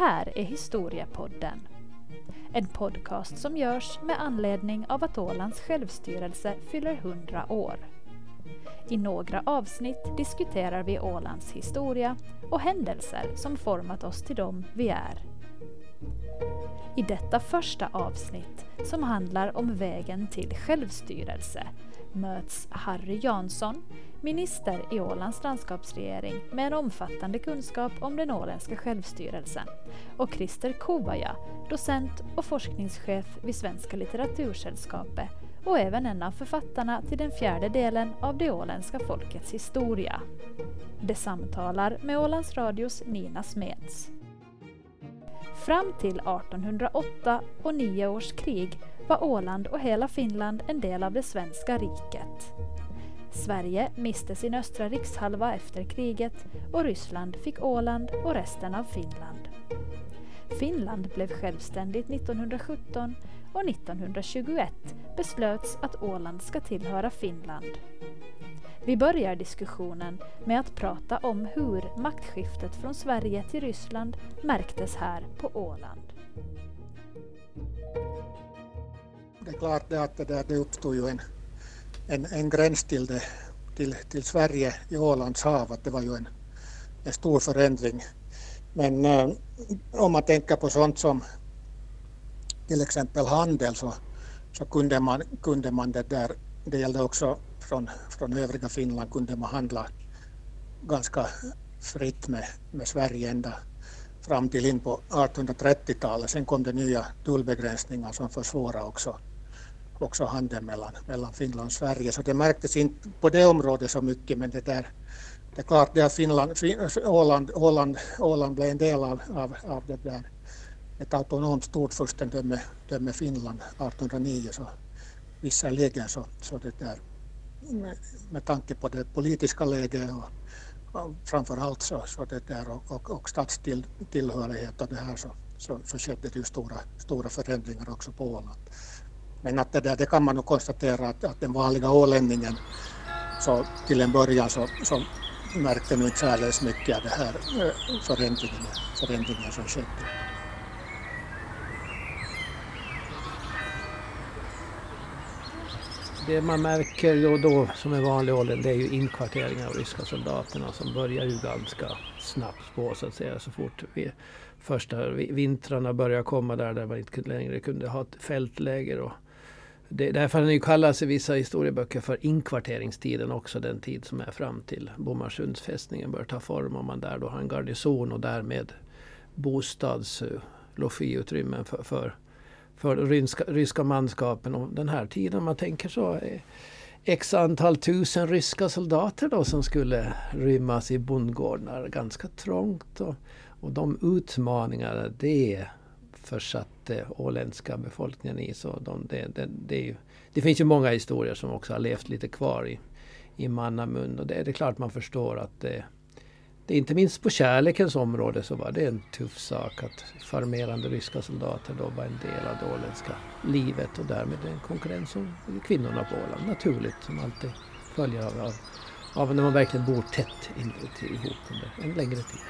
här är Historiepodden. En podcast som görs med anledning av att Ålands självstyrelse fyller 100 år. I några avsnitt diskuterar vi Ålands historia och händelser som format oss till dem vi är. I detta första avsnitt, som handlar om vägen till självstyrelse, möts Harry Jansson, minister i Ålands landskapsregering med en omfattande kunskap om den åländska självstyrelsen och Christer Kovaja, docent och forskningschef vid Svenska litteratursällskapet och även en av författarna till den fjärde delen av det åländska folkets historia. De samtalar med Ålands Radios Nina Smeds. Fram till 1808 och nio års krig var Åland och hela Finland en del av det svenska riket. Sverige miste sin östra rikshalva efter kriget och Ryssland fick Åland och resten av Finland. Finland blev självständigt 1917 och 1921 beslöts att Åland ska tillhöra Finland. Vi börjar diskussionen med att prata om hur maktskiftet från Sverige till Ryssland märktes här på Åland. Det är klart det att det, där, det uppstod ju en, en, en gräns till, det, till, till Sverige i Ålands hav, att det var ju en, en stor förändring. Men eh, om man tänker på sånt som till exempel handel så, så kunde man, kunde man det där, det gällde också från, från övriga Finland, kunde man handla ganska fritt med, med Sverige ända fram till in på 1830-talet. Sen kom det nya tullbegränsningar som försvårade också, också handeln mellan, mellan Finland och Sverige. Så det märktes inte på det området så mycket, men det där det är klart det att Finland, Åland, Åland, Åland blev en del av, av, av det där ett autonomt storfurstendöme döme Finland 1809 så visserligen så, så det där med, med tanke på det politiska läget och, och så, så det där och, och, och statstillhörighet och det här så, så, så skedde det ju stora, stora förändringar också på Åland. Men att det där, det kan man nog konstatera att, att den vanliga ålänningen så till en början så, så märkte nog inte särdeles mycket av den här eh, förändringen, förändringen som skedde. det man märker då, då som är vanlig ålder det är ju inkvarteringen av ryska soldaterna som börjar ju ganska snabbt på så att säga. Så fort vi, första vintrarna börjar komma där, där man inte längre kunde ha ett fältläger. Och det, därför har den kallas kallats i vissa historieböcker för inkvarteringstiden också. Den tid som är fram till Bomarsundsfästningen bör ta form. Om man där då har en garnison och därmed bostads eh, logiutrymmen för, för för ryska, ryska manskapen. Och den här tiden, man tänker så, är x antal tusen ryska soldater då som skulle rymmas i bondgårdar. Ganska trångt. Och, och de utmaningarna det försatte åländska befolkningen i. Så de, det, det, det, det, finns ju många historier som också har levt lite kvar i, i mannamun. Och det, det är klart man förstår att det, det, inte minst på kärlekens område så var det en tuff sak att farmerande ryska soldater då var en del av det åländska livet och därmed en konkurrens om kvinnorna på Åland. Naturligt, som alltid följer av, av, när man verkligen bor tätt in, till, ihop under en längre tid.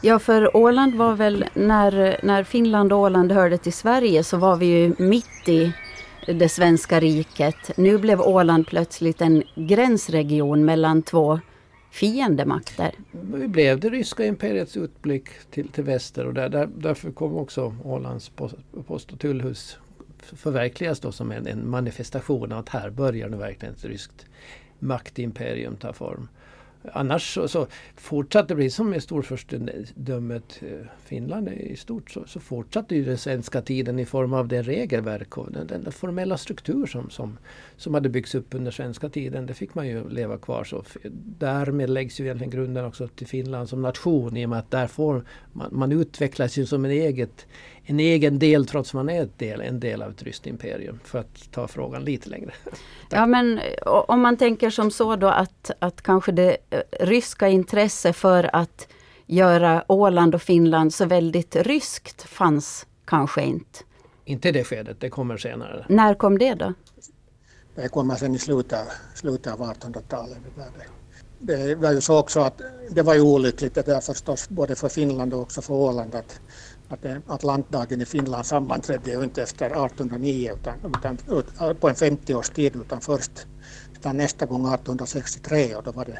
Ja, för Åland var väl, när, när Finland och Åland hörde till Sverige så var vi ju mitt i det svenska riket. Nu blev Åland plötsligt en gränsregion mellan två fiendemakter. Vi blev det ryska imperiets utblick till, till väster och där, där, därför kom också Ålands post, post och tullhus förverkligas då som en, en manifestation att här börjar nu verkligen ett ryskt maktimperium ta form. Annars så, så fortsatte det, som med storfurstendömet eh, Finland i stort, så, så fortsatte ju den svenska tiden i form av det regelverk och den, den, formella struktur som, som, som hade byggts upp under svenska tiden. Det fick man ju leva kvar. Så därmed läggs ju egentligen grunden också till Finland som nation i och med att där får man, man utvecklas ju som en eget en egen del trots att man är del, en del av ett ryskt imperium. För att ta frågan lite längre. ja men om man tänker som så då att, att kanske det eh, ryska intresse för att göra Åland och Finland så väldigt ryskt fanns kanske inte. Inte det skedet, det kommer senare. När kom det då? Det kommer sen i slutet, slutet av 1800-talet. det var ju så också att det var ju olyckligt det där förstås både för Finland och också för Åland att, att Atlantdagen i Finland sammanträdde ju inte efter 1809 utan, utan på en 50-års tid utan först utan nästa gång 1863 och då var det,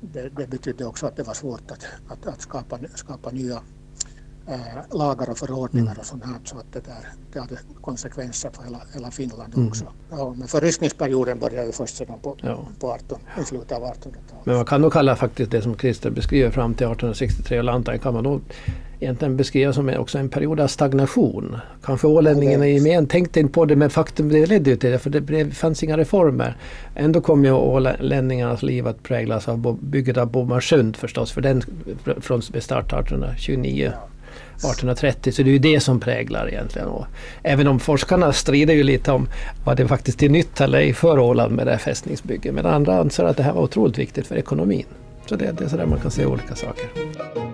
det, det betydde också att det var svårt att, att, att skapa, skapa nya äh, lagar och förordningar mm. och sånt här, så att det, där, det hade konsekvenser för hela, hela Finland mm. också. Ja, men förryskningsperioden började ju först sedan på, ja. på 18, i slutet av 1800-talet. Men man kan nog kalla faktiskt det som Christer beskriver fram till 1863 och Lantan kan man nog egentligen beskriva som också en period av stagnation. Kanske ålänningarna i gemen tänkte inte på det men faktum det ledde till det för det fanns inga reformer. Ändå kom ju ålänningarnas liv att präglas av bygget av Bomarsund förstås för den från start 1829. 1830. Så det är ju det som präglar egentligen. Och även om forskarna strider ju lite om vad det faktiskt är nytt eller ej för Åland med det här fästningsbygget. Men andra anser att det här var otroligt viktigt för ekonomin. Så det, det är sådär man kan se olika saker.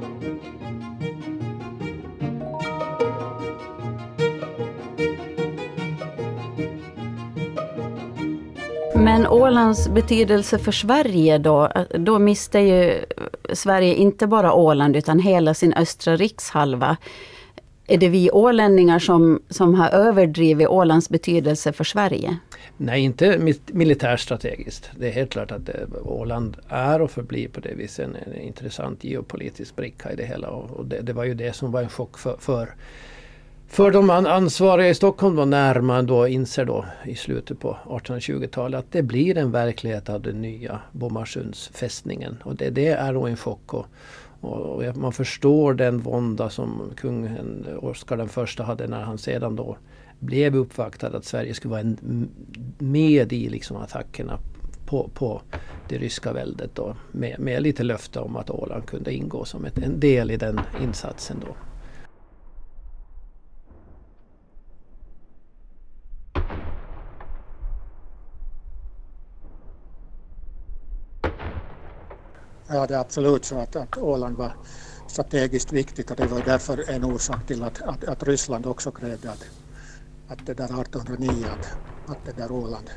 Men Ålands betydelse för Sverige då? Då miste ju Sverige inte bara Åland utan hela sin östra rikshalva. Är det vi ålänningar som, som har överdrivit Ålands betydelse för Sverige? Nej, inte militärstrategiskt. Det är helt klart att det, Åland är och förblir på det viset en, en intressant geopolitisk bricka i det hela. Och, och det, det, var ju det som var en chock för, för för de ansvariga i Stockholm då, när man då inser då i slutet på 1820-talet att det blir en verklighet av den nya Bomarsundsfästningen. Och det, det är då en chock. Och, och, man förstår den vånda som kungen Oscar den första hade när han sedan då blev uppvaktad att Sverige skulle vara en, med i liksom attackerna på, på det ryska väldet. Då, med, med lite löfte om att Åland kunde ingå som ett, en del i den insatsen. då. Ja, det är absolut så att, att Åland var strategiskt viktigt och det var därför en orsak till att, att, att Ryssland också krävde att, att det där 1809 att, att det där Åland,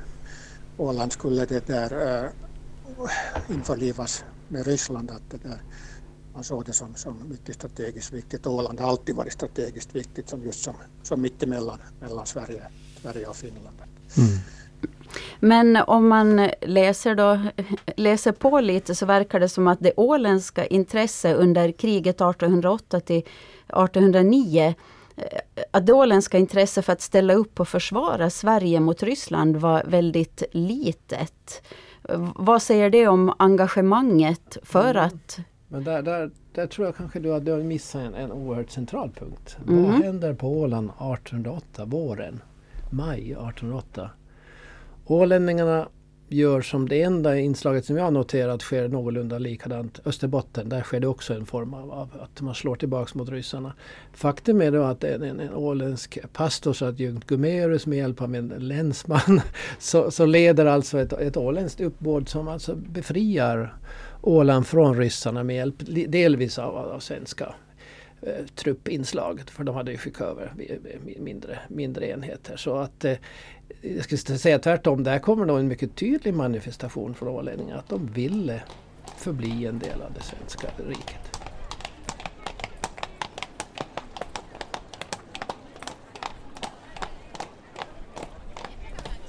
Åland skulle det där äh, införlivas med Ryssland. Att det där, man såg det som, som mycket strategiskt viktigt. Åland har alltid varit strategiskt viktigt som just som, som mittemellan mellan Sverige, Sverige och Finland. Mm. Men om man läser, då, läser på lite så verkar det som att det åländska intresse under kriget 1808 till 1809 att det åländska intresse för att ställa upp och försvara Sverige mot Ryssland var väldigt litet. Vad säger det om engagemanget för mm. att... Men där, där, där tror jag kanske du har missat en, en oerhört central punkt. Mm. Vad händer på Åland 1808, våren? Maj 1808? Ålänningarna gör som det enda inslaget som jag har noterat sker någorlunda likadant. Österbotten, där sker det också en form av, av att man slår tillbaks mot ryssarna. Faktum är då att en, en, en åländsk pastorsadjunkt Gumerus med hjälp av en länsman så, så leder alltså ett, ett åländskt uppbåd som alltså befriar Åland från ryssarna med hjälp delvis av, av svenska eh, truppinslag. För de hade ju skickat över mindre, mindre enheter. Så att eh, jag skulle säga tvärtom, där kommer nog en mycket tydlig manifestation från ålänningarna att de ville förbli en del av det svenska riket.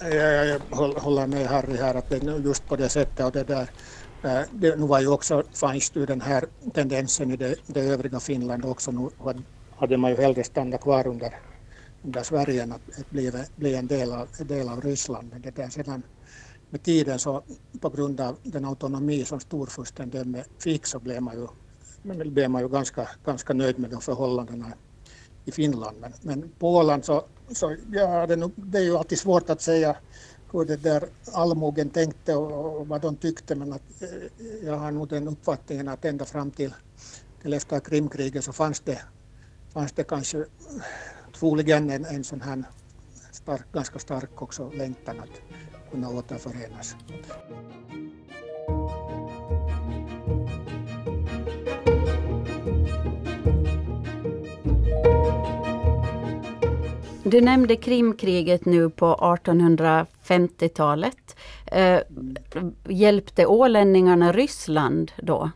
Jag håller med Harry här att det är just på det sättet och det där Eh, det, nu var ju också, fanns ju den här tendensen i det, det övriga Finland också. Nu hade man ju hellre stannat kvar under under Sverige att bli, bli en del av, del av Ryssland. Men det där sedan med tiden så på grund av den autonomi som storfurstendöme fick så blev man ju, blev man ju ganska, ganska nöjd med de förhållandena i Finland. Men, men Polen så, så ja, det, det är ju alltid svårt att säga hur det där allmogen tänkte och, och, vad de tyckte men att, eh, jag har nog den uppfattningen att ända fram till, till efter Krimkriget så fanns det, fanns det kanske eh, troligen en, en sån här stark, ganska stark också längtan att kunna återförenas. Du nämnde Krimkriget nu på 1850-talet. Eh, hjälpte ålänningarna Ryssland då?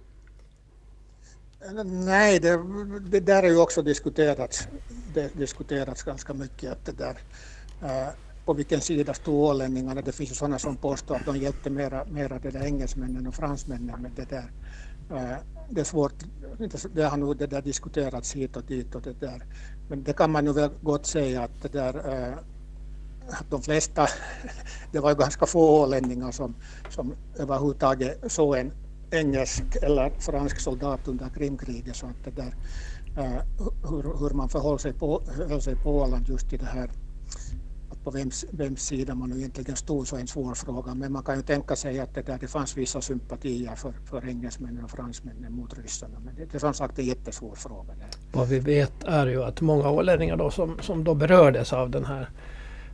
Eh, nej, det, det där är ju också diskuterats, det diskuterats ganska mycket. Att det där, eh, på vilken sida stod ålänningarna? Det finns ju sådana som påstår att de hjälpte mera, mera det där engelsmännen och fransmännen. med det, där, Eh, det är svårt, det har nog det där diskuterats hit och dit. Och det där. Men det kan man ju väl gott säga att det där eh, att de flesta, det var ju ganska få ålänningar som, som överhuvudtaget såg en engelsk eller fransk soldat under Krimkriget. Så att det där, eh, hur, hur man förhöll sig på, sig på Åland just i det här på vems, vems sida man egentligen stod så är en svår fråga. Men man kan ju tänka sig att det, där, det fanns vissa sympatier för, för engelsmännen och fransmännen mot ryssarna. Men det, det är som sagt en jättesvår fråga. Där. Vad vi vet är ju att många ålänningar då som, som då berördes av den här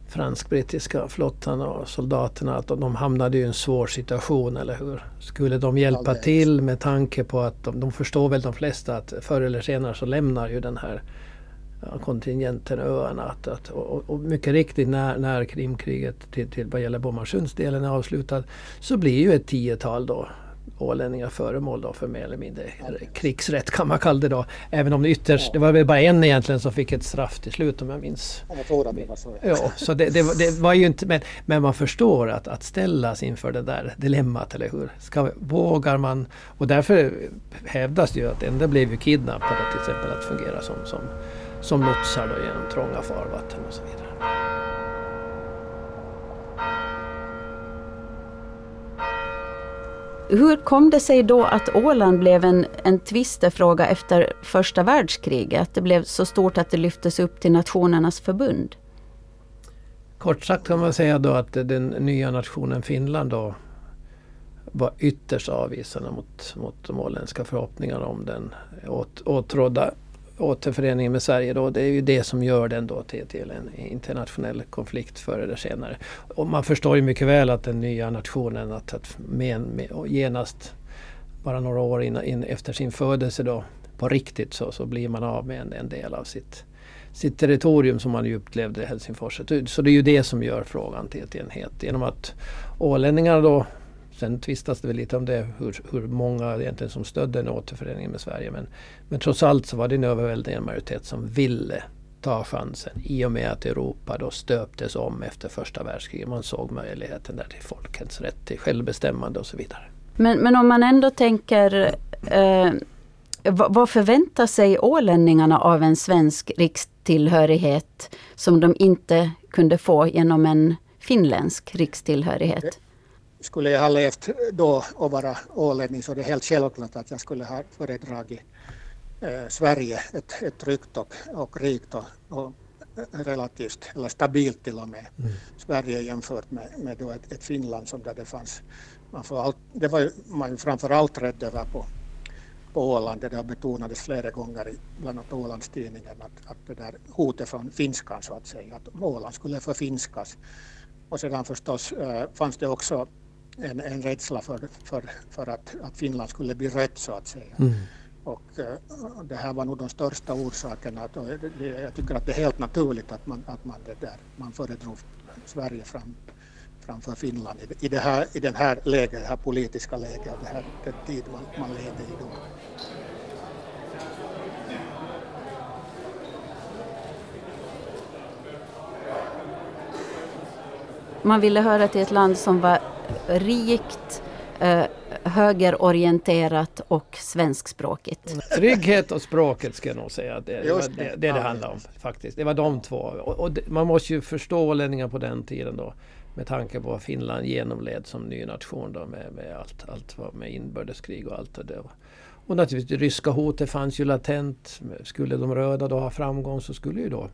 fransk-brittiska flottan och soldaterna att de hamnade i en svår situation, eller hur? Skulle de hjälpa till med tanke på att de, de förstår väl de flesta att förr eller senare så lämnar ju den här kontingenten öarna. Att, att, och, och, mycket riktigt när, när Krimkriget till, till vad gäller Bomarsundsdelen är avslutad så blir ju ett tiotal då ålänningar föremål då för mer eller mindre krigsrätt kan man kalla det då. Även om det ytterst, det var väl bara en egentligen som fick ett straff till slut om jag minns. Jag tror att det var så. Ja, så det, det, det, var ju inte, men, men man förstår att, att ställas inför det där dilemmat, eller hur? Ska, vågar man? Och därför hävdas det ju att enda blev ju kidnappade till exempel att fungera som, som, som lotsar då genom trånga farvatten och så vidare. Hur kom det sig då att Åland blev en, en tvistefråga efter första världskriget? Att det blev så stort att det lyftes upp till Nationernas förbund? Kort sagt kan man säga då att den nya nationen Finland då var ytterst avvisande mot, mot de åländska förhoppningarna om den åt, åtrådda återföreningen med Sverige då, det är ju det som gör den då till, till en internationell konflikt förr eller senare. Och man förstår ju mycket väl att den nya nationen, att, att med, med, genast bara några år in, in, efter sin födelse då, på riktigt så, så blir man av med en, en del av sitt, sitt territorium som man ju upplevde i Helsingfors. Så det är ju det som gör frågan till, till en het. Genom att ålänningarna då Sen tvistas det väl lite om det, hur, hur många egentligen som stödde en återförening med Sverige. Men, men trots allt så var det en överväldigande majoritet som ville ta chansen i och med att Europa då stöptes om efter första världskriget. Man såg möjligheten där till folkens rätt till självbestämmande och så vidare. Men, men om man ändå tänker eh, vad förväntar sig ålänningarna av en svensk rikstillhörighet som de inte kunde få genom en finländsk rikstillhörighet? Skulle jag ha levt då och vara ålänning så är det helt självklart att jag skulle ha föredragit eh, Sverige, ett, ett tryggt och, och rikt och, och relativt, eller stabilt till och med, mm. Sverige jämfört med, med då ett, ett, Finland som där det fanns, man får allt, det var ju, man framför allt rädd över på, på Åland, det betonades flera gånger i bland annat Ålandstidningen att, att det där hotet från finskan så att säga, att Åland skulle förfinskas. Och sedan förstås äh, fanns det också en, en rädsla för, för, för att, att Finland skulle bli rött så att säga. Mm. Och uh, det här var nog de största orsakerna. Att, det, jag tycker att det är helt naturligt att man, att man, det där, man föredrog Sverige fram, framför Finland i, i, det här, i den här läget, det här politiska läget, det här, den tid man, man levde i då. Man ville höra till ett land som var rikt, eh, högerorienterat och svenskspråkigt. Trygghet och språket ska jag nog säga. Det, det var det, det, det, det handlade om faktiskt. Det var de två. Och, och man måste ju förstå ålänningar på den tiden då. Med tanke på vad Finland genomled som ny nation då med, med allt, allt med inbördeskrig och allt det. Och naturligtvis det ryska hotet fanns ju latent. Skulle de röda då ha framgång så skulle ju då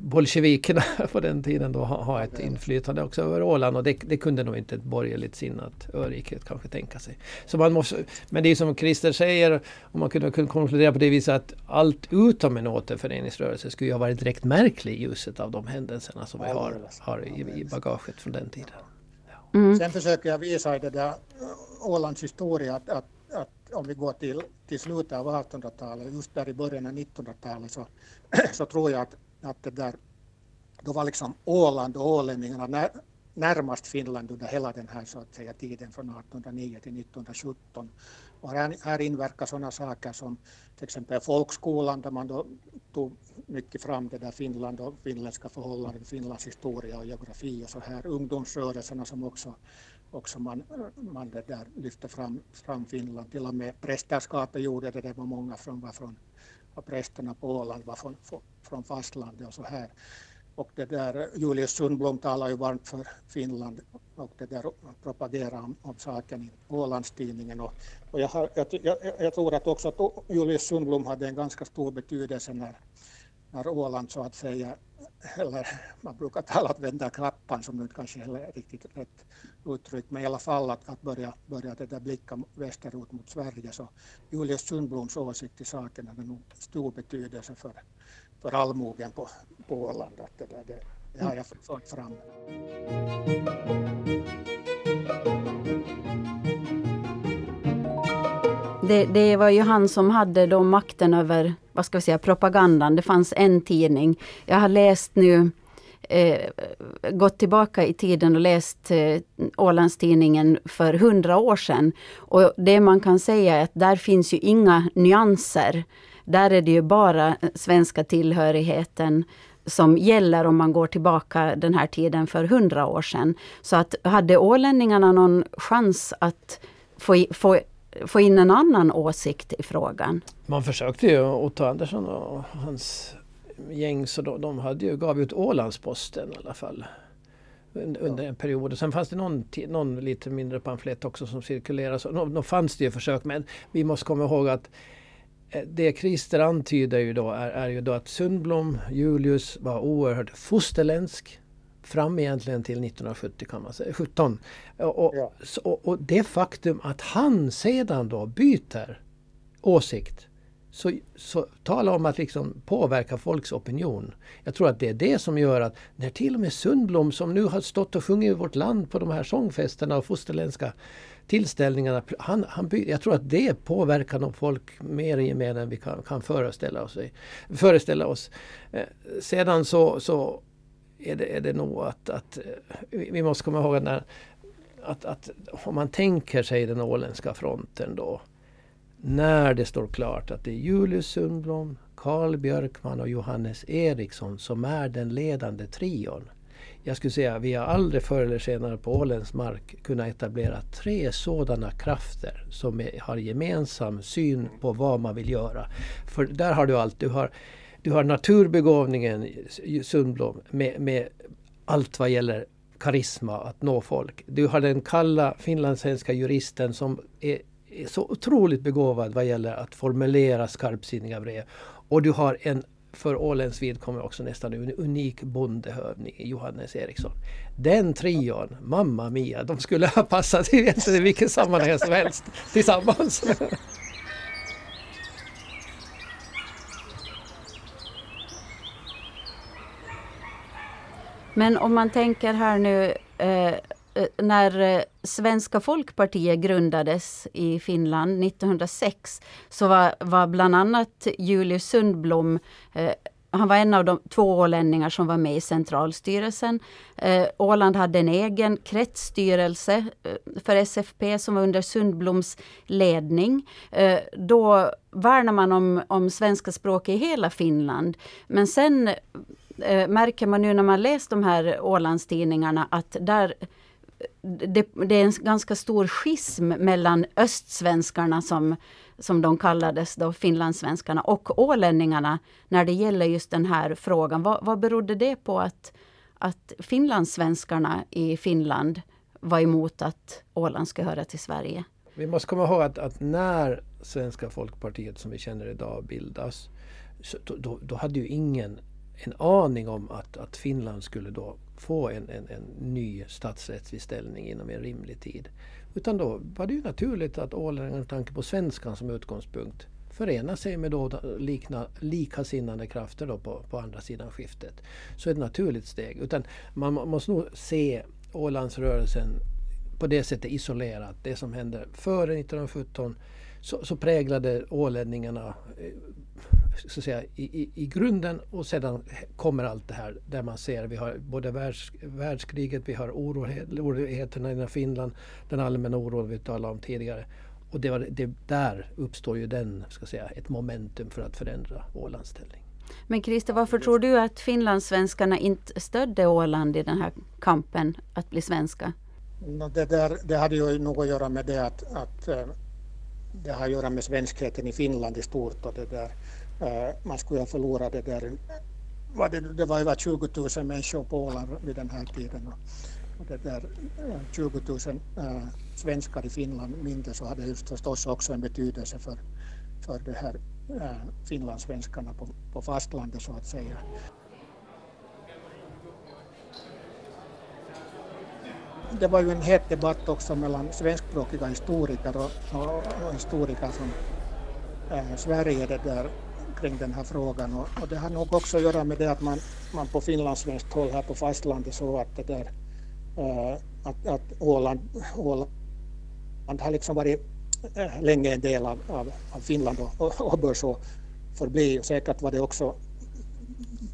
bolsjevikerna på den tiden då ha, ha ett inflytande också över Åland och det, det, kunde nog inte ett borgerligt sinnat öriket kanske tänka sig. Så man måste, men det är som Christer säger, om man kunde, kunde konkludera på det viset att allt utom en återföreningsrörelse skulle ju ha varit direkt märklig i ljuset av de händelserna som vi har, har i, i bagaget från den tiden. Ja. Mm. Sen försöker jag visa i det där Ålands historia att, att, att om vi går till, till slutet av 1800-talet, just där i början av 1900-talet så, så tror jag att att det där, då var liksom Åland och ålänningarna närmast Finland under hela den här så att säga, tiden från 1809 till 1917. Och här, här inverkar sådana saker som till exempel folkskolan där man då tog mycket fram det där Finland och finländska förhållanden, Finlands historia och geografi och så här. Ungdomsrörelserna som också, också man, man det där lyfte fram, fram Finland. Till och med prästerskapet gjorde det, det var många från, var från och prästerna på Åland var från, från fastlandet och så här. Och det där, Julius Sundblom talar ju varmt för Finland och det där propagerar om, om saken i Ålandstidningen. Och, och jag, har, jag, jag, jag, tror att också att Julius Sundblom hade en ganska stor betydelse när, när Åland så att säga, eller man brukar tala om vända klappan som nu kanske heller är riktigt rätt uttryck, men i alla fall att, att börja, börja det där blicka västerut mot Sverige. Så Julius Sundbloms åsikt i saken hade nog stor betydelse för, för allmogen på, på Åland. Att det, där, det, det har jag fört fram. Det, det, var ju han som hade då makten över vad ska vi säga, propagandan. Det fanns en tidning. Jag har läst nu eh, gått tillbaka i tiden och läst eh, Ålandstidningen för hundra år sedan. Och det man kan säga är att där finns ju inga nyanser. Där är det ju bara svenska tillhörigheten som gäller om man går tillbaka den här tiden för hundra år sedan. Så att hade ålänningarna någon chans att få, få få in en annan åsikt i frågan. Man försökte ju, Otto Andersson och hans gäng så de, de hade ju, gav ut Ålandsposten i alla fall. Under en period. Sen fanns det någon, någon lite mindre pamflett också som cirkulerade. Så då, då fanns det ju försök men vi måste komma ihåg att eh, det Christer antyder ju då är, är ju då att Sundblom, Julius var oerhört fosterländsk fram egentligen till 1970 kan man säga, 17. Och, ja. och, och, det faktum att han sedan då byter åsikt så, så tala om att liksom påverka folks opinion. Jag tror att det är det som gör att när till och med Sundblom som nu har stått och sjungit i vårt land på de här sångfesterna och fosterländska tillställningarna. Han, han, jag tror att det påverkar nog folk mer i gemen än vi kan, kan föreställa oss. Föreställa oss. Eh, sedan så, så är, det, är det nog att, att eh, vi måste komma ihåg att, när, att, att om man tänker sig den åländska fronten då när det står klart att det är Julius Sundblom, Karl Björkman och Johannes Eriksson som är den ledande trion. Jag skulle säga att vi har aldrig förr eller senare på Åländsk mark kunnat etablera tre sådana krafter som är, har gemensam syn på vad man vill göra. För där har du allt. Du har, du har naturbegåvningen Sundblom med, med allt vad gäller karisma, att nå folk. Du har den kalla finlandssvenska juristen som är är så otroligt begåvad vad gäller att formulera skarpsinniga brev. Och du har en för Åländs vidkommande också nästan en unik bondehövning, Johannes Eriksson. Den trion, mamma mia, de skulle ha passat i vilket sammanhang som helst tillsammans. Men om man tänker här nu eh, eh när eh, Svenska folkpartiet grundades i Finland 1906 så var, var bland annat Julius Sundblom eh, han var en av de två ålänningar som var med i centralstyrelsen. Eh, Åland hade en egen kretsstyrelse eh, för SFP som var under Sundbloms ledning. Eh, då värnar man om, om svenska språket i hela Finland. Men sen eh, märker man nu när man läst de här Ålandstidningarna att där det, det, är en ganska stor schism mellan östsvenskarna som, som de kallades då, finlandssvenskarna, och ålänningarna när det gäller just den här frågan. Vad, vad berodde det på att, att finlandssvenskarna i Finland var emot att Åland ska höra till Sverige? Vi måste komma ihåg att, att när Svenska folkpartiet som vi känner idag bildas, så då, då, då hade ju ingen en aning om att, att Finland skulle då få en, en, en ny statsrättslig ställning inom en rimlig tid. Utan då var det ju naturligt att ålänningarna med tanke på svenskan som utgångspunkt förena sig med då likna, likasinnande krafter då på, på andra sidan skiftet. Så ett naturligt steg. Utan man måste nog se Ålandsrörelsen på det sättet isolerat. Det som hände före 1917 så, så präglade ålänningarna eh, så att säga, i, i, i, grunden och sedan kommer allt det här där man ser vi har både världs, världskriget, vi har oroligheterna i Finland, den allmänna oron vi talade om tidigare. Och det var, det, där uppstår ju den, ska säga, ett momentum för att förändra Ålands ställning. Men Christer, varför tror du att finlandssvenskarna inte stödde Åland i den här kampen att bli svenska? Det, där, det hade ju nog att göra med det att, att eh, det har att göra med svenskheten i Finland i stort och det där, eh, man skulle ha förlorat det där var det, det var över 20 000 människor på Åland vid den här tiden. Och det där eh, 20 000 eh, svenskar i Finland mindre så hade det förstås också en betydelse för, för det här finlandssvenskarna på, på fastlandet så att säga. Det var ju en het debatt också mellan svenskspråkiga historiker och, och, och historiker från eh, Sverige det där, kring den här frågan. Och, och, det har nog också att göra med det att man, man på finlandssvenskt håll här på fastlandet såg att det där eh, att, att Åland, Åland har liksom varit eh, länge en del av, av, av Finland och, och, och bör så förbli. Och säkert var det också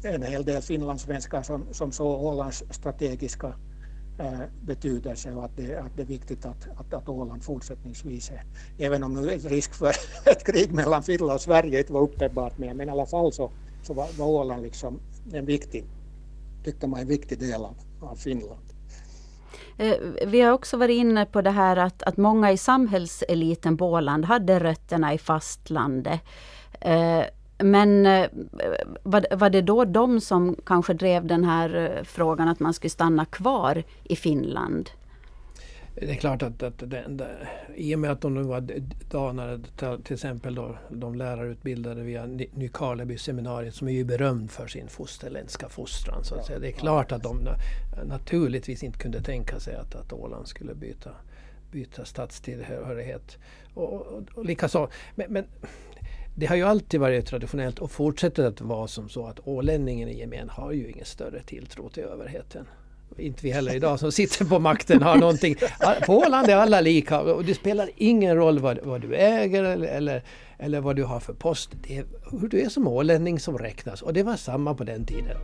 en hel del finlandssvenskar som, som såg Ålands strategiska Eh, betydelse och att det, att det är viktigt att, att, att Åland fortsättningsvis är, även om nu risk för ett krig mellan Finland och Sverige inte var uppenbart, men, i alla fall så, så var, var Åland liksom en viktig, tyckte man en viktig del av, av Finland. Eh, vi har också varit inne på det här att, att många i samhällseliten på Åland hade rötterna i fastlandet. Eh, men eh, var, var det då de som kanske drev den här eh, frågan att man skulle stanna kvar i Finland? Det är klart att, att det, det, i och med att de nu var danare, till exempel då, de lärarutbildade via Nykarleby seminariet som är ju berömd för sin fosterländska fostran. Så att säga. Det är klart att de naturligtvis inte kunde tänka sig att, att Åland skulle byta, byta statstillhörighet. Och, och, och likaså, men, men det har ju alltid varit traditionellt och fortsätter att vara som så att ålänningen i gemen har ju ingen större tilltro till överheten. Inte vi heller idag som sitter på makten har någonting. På Åland är alla lika och det spelar ingen roll vad, vad du äger eller, eller, eller, vad du har för post. Det är hur du är som ålänning som räknas och det var samma på den tiden.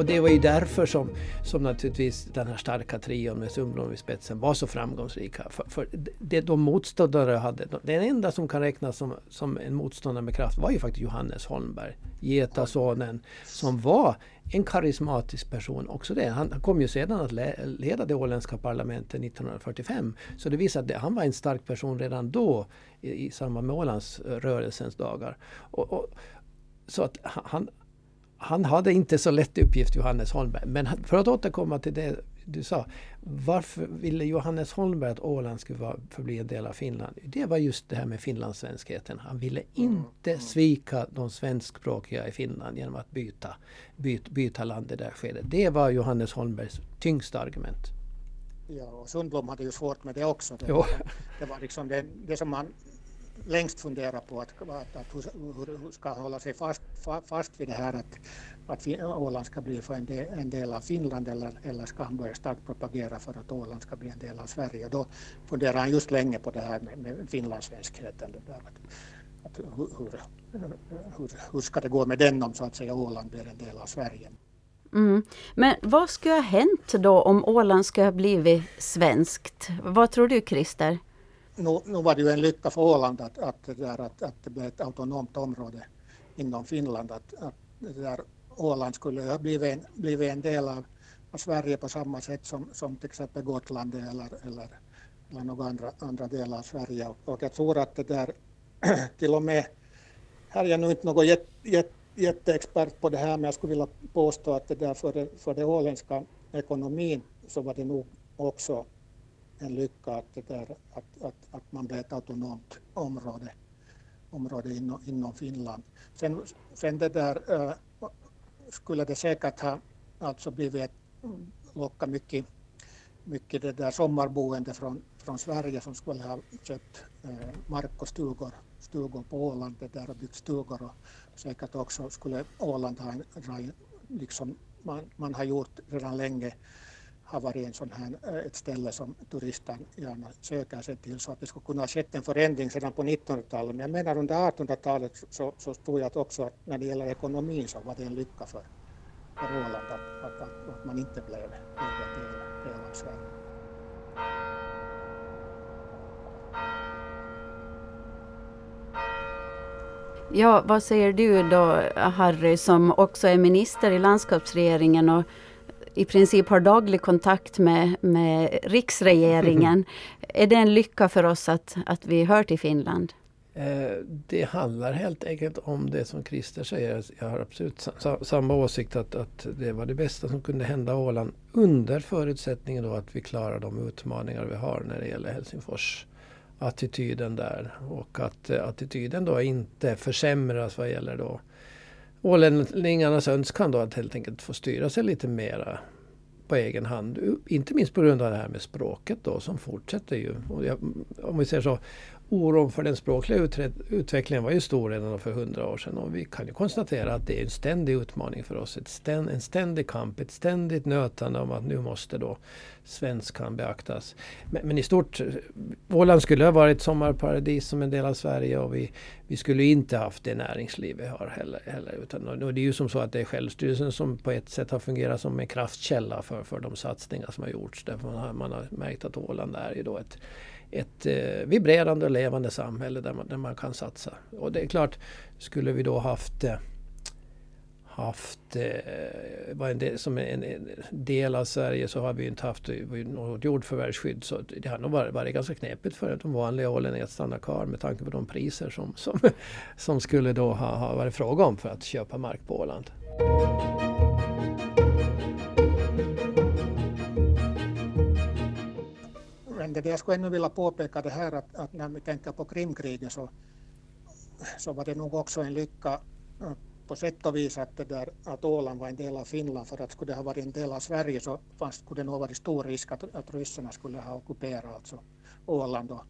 Och det var ju därför som, som naturligtvis den här starka trion med Sundblom i spetsen var så framgångsrika. För, för det de motståndare hade, den enda som kan räknas som, som en motståndare med kraft var ju faktiskt Johannes Holmberg, Getasonen, som var en karismatisk person också det. Han kom ju sedan att leda det åländska parlamentet 1945. Så det visar att han var en stark person redan då i, i samband med Ålandsrörelsens eh, dagar. Och, och, så att han, han hade inte så lätt uppgift, Johannes Holmberg. Men för att återkomma till det du sa. Varför ville Johannes Holmberg att Åland skulle vara, förbli en del av Finland? Det var just det här med finlandssvenskheten. Han ville inte mm. svika de svenskspråkiga i Finland genom att byta, byta, byta land i det här skedet. Det var Johannes Holmbergs tyngsta argument. Ja, och Sundblom hade ju svårt med det också. Det, var, det var liksom det, det som man längst funderat på att, att, att hur, hur ska hålla sig fast, fast vid det här att, att Åland ska bli för en del, en del av Finland eller, eller ska han börja starkt propagera för att Åland ska bli en del av Sverige. Då funderar han just länge på det här med, med finlandssvenskheten. Det där, att, att hur, hur, hur, ska det gå med den om så att säga Åland blir en del av Sverige? Mm. Men vad skulle ha hänt då om Åland skulle ha blivit svenskt? Vad tror du Christer? Nu, nu var det ju en lycka för Åland att, att, det, där, att, att det blev ett autonomt område inom Finland. Att, att det där Åland skulle ha blivit en, blivit en del av, av Sverige på samma sätt som, som till exempel Gotland eller, eller, eller några andra, andra delar av Sverige. Och, och jag tror att det där till och med, här är jag nu inte någon jät, jät, jätteexpert på det här men jag skulle vilja påstå att det där för, det, för det åländska ekonomin så var det nog också en lycka att, det där, att, att, att man blev ett autonomt område, område inom, inom Finland. Sen, sen det där äh, skulle det säkert ha alltså blivit ett, locka mycket, mycket det där sommarboende från, från Sverige som skulle ha köpt äh, mark och stugor, stugor på Åland det där och byggt stugor och säkert också skulle Åland ha, en, liksom man, man har gjort redan länge har varit en sån här, ett eh, ställe som turister gärna söker sig till så att det skulle kunna ha skett en förändring sedan på 1900-talet. Men jag menar under 1800-talet så, så tror jag att också att när det gäller ekonomin så var det en lycka för, för Åland att, att, att, att man inte blev, blev en del, del av Sverige. Ja, vad säger du då Harry som också är minister i landskapsregeringen och i princip har daglig kontakt med, med riksregeringen. är det en lycka för oss att, att vi hör till Finland? Eh, det handlar helt enkelt om det som Christer säger. Jag har absolut samma åsikt att, att det var det bästa som kunde hända Åland under förutsättningen då att vi klarar de utmaningar vi har när det gäller Helsingfors attityden där och att eh, attityden då inte försämras vad gäller då ålänningarnas önskan då att helt enkelt få styra sig lite mera på egen hand. Inte minst på grund av det här med språket då som fortsätter ju. Jag, om vi säger så, oron för den språkliga utvecklingen var ju stor redan för hundra år sedan och vi kan ju konstatera att det är en ständig utmaning för oss. Ett ständ, en ständig kamp, ett ständigt nötande om att nu måste då svenskan beaktas. Men, men, i stort, Åland skulle ha varit sommarparadis som en del av Sverige och vi, vi skulle inte haft det näringsliv vi har heller. heller utan, och det är ju som så att det är självstyrelsen som på ett sätt har fungerat som en kraftkälla för, för de satsningar som har gjorts. Därför man har, man har märkt att Åland är ju då ett ett eh, vibrerande och levande samhälle där man, där man kan satsa. Och det är klart, skulle vi då haft eh, haft, eh, var en del, som en, en, del av Sverige så har vi inte haft något jordförvärvsskydd. Så det har nog varit, varit ganska knepigt för de vanliga ålänningarna att stanna kvar med tanke på de priser som, som, som skulle då ha, ha varit fråga om för att köpa mark på Åland. Men det jag skulle ännu vilja påpeka det här att, att när vi tänker på Krimkriget så, så var det nog också en lycka eh, på sätt och vis att, det där, att Åland var en del av Finland för att skulle det ha varit en del av Sverige så fanns, skulle det nog varit stor risk att, att ryssarna skulle ha ockuperat alltså Åland och,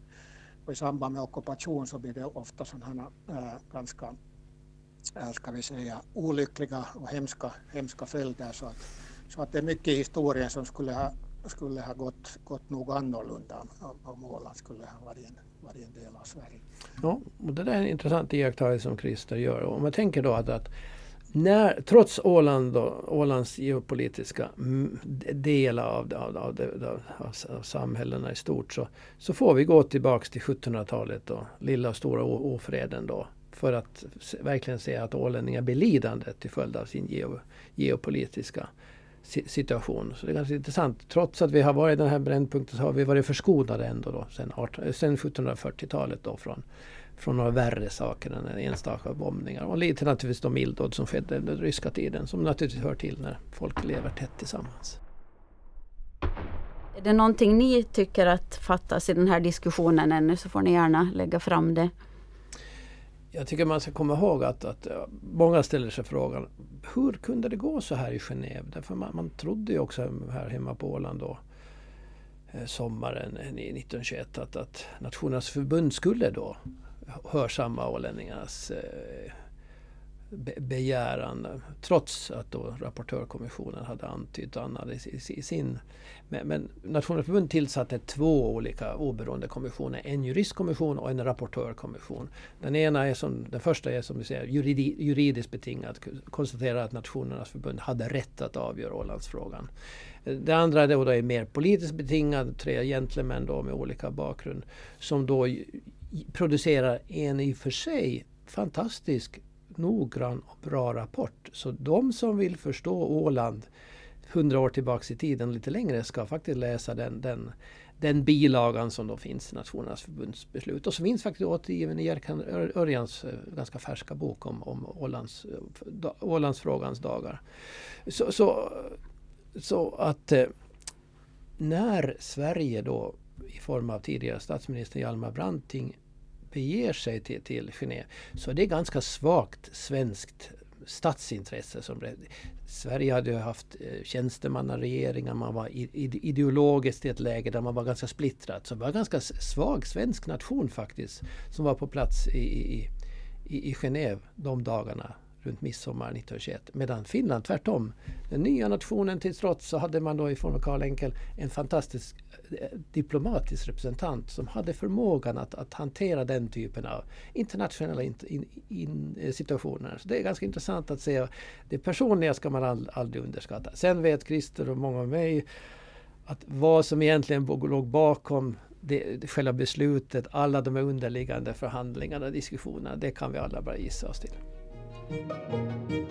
och i samband med ockupation så blir det ofta sådana äh, ganska äh, ska vi säga, olyckliga och hemska, hemska följder. Så att, så att det är mycket i historien som skulle ha skulle ha gått, gått nog annorlunda om, om Åland skulle ha varit en, varit en del av Sverige. Ja, och det där är en intressant iakttagelse som Christer gör. Om man tänker då att, att när, trots Åland då, Ålands geopolitiska del av, av, av, av, av samhällena i stort så, så får vi gå tillbaks till 1700-talet och lilla och stora ofreden då för att verkligen se att ålänningar blir lidande till följd av sin geo, geopolitiska situation. Så det är ganska intressant. Trots att vi har varit i den här brännpunkten så har vi varit förskonade ändå då sen, sen 1740-talet då från, från några värre saker än enstaka bombningar. Och lite naturligtvis de illdåd som skedde under den ryska tiden som naturligtvis hör till när folk lever tätt tillsammans. Är det någonting ni tycker att fattas i den här diskussionen ännu så får ni gärna lägga fram det. Jag tycker man ska komma ihåg att, att eh, många ställer sig frågan hur kunde det gå så här i Genève? Därför man, man trodde ju också här hemma på Åland då eh, sommaren eh, 1921 att, att Nationernas förbund skulle då hörsamma ålänningarnas eh, begäran trots att då rapportörkommissionen hade antytt annat i sin... Men, men Nationalförbundet tillsatte två olika oberoende kommissioner. En juristkommission och en rapportörkommission. Den ena är som, den första är som vi säger juridi, juridiskt betingad. Konstaterar att Nationernas förbund hade rätt att avgöra Ålandsfrågan. Det andra då, då är mer politiskt betingad. Tre gentlemän då med olika bakgrund. Som då producerar en i och för sig fantastisk noggrann och bra rapport. Så de som vill förstå Åland hundra år tillbaks i tiden lite längre ska faktiskt läsa den, den, den bilagan som då finns i Nationernas förbunds beslut. Och som finns faktiskt återgiven i Jerkan Örjans eh, ganska färska bok om, om Ålands, eh, da, Ålandsfrågans dagar. Så, så, så att eh, när Sverige då i form av tidigare statsminister Hjalmar Branting beger sig till, till Genève så det är ganska svagt svenskt statsintresse. Som Sverige hade ju haft eh, tjänstemannaregeringar, man var ideologiskt i ett läge där man var ganska splittrad. Så det var en ganska svag svensk nation faktiskt som var på plats i, i, i, i Genève de dagarna runt midsommar 1921. Medan Finland tvärtom, den nya nationen till trots så hade man då i form av Karl Enkel en fantastisk eh, diplomatisk representant som hade förmågan att, att hantera den typen av internationella in, in, in, eh, situationer. Så det är ganska intressant att se. Det personliga ska man all, aldrig underskatta. Sen vet Christer och många av mig att vad som egentligen låg bakom det, själva beslutet, alla de underliggande förhandlingarna och diskussionerna, det kan vi alla bara gissa oss till. Música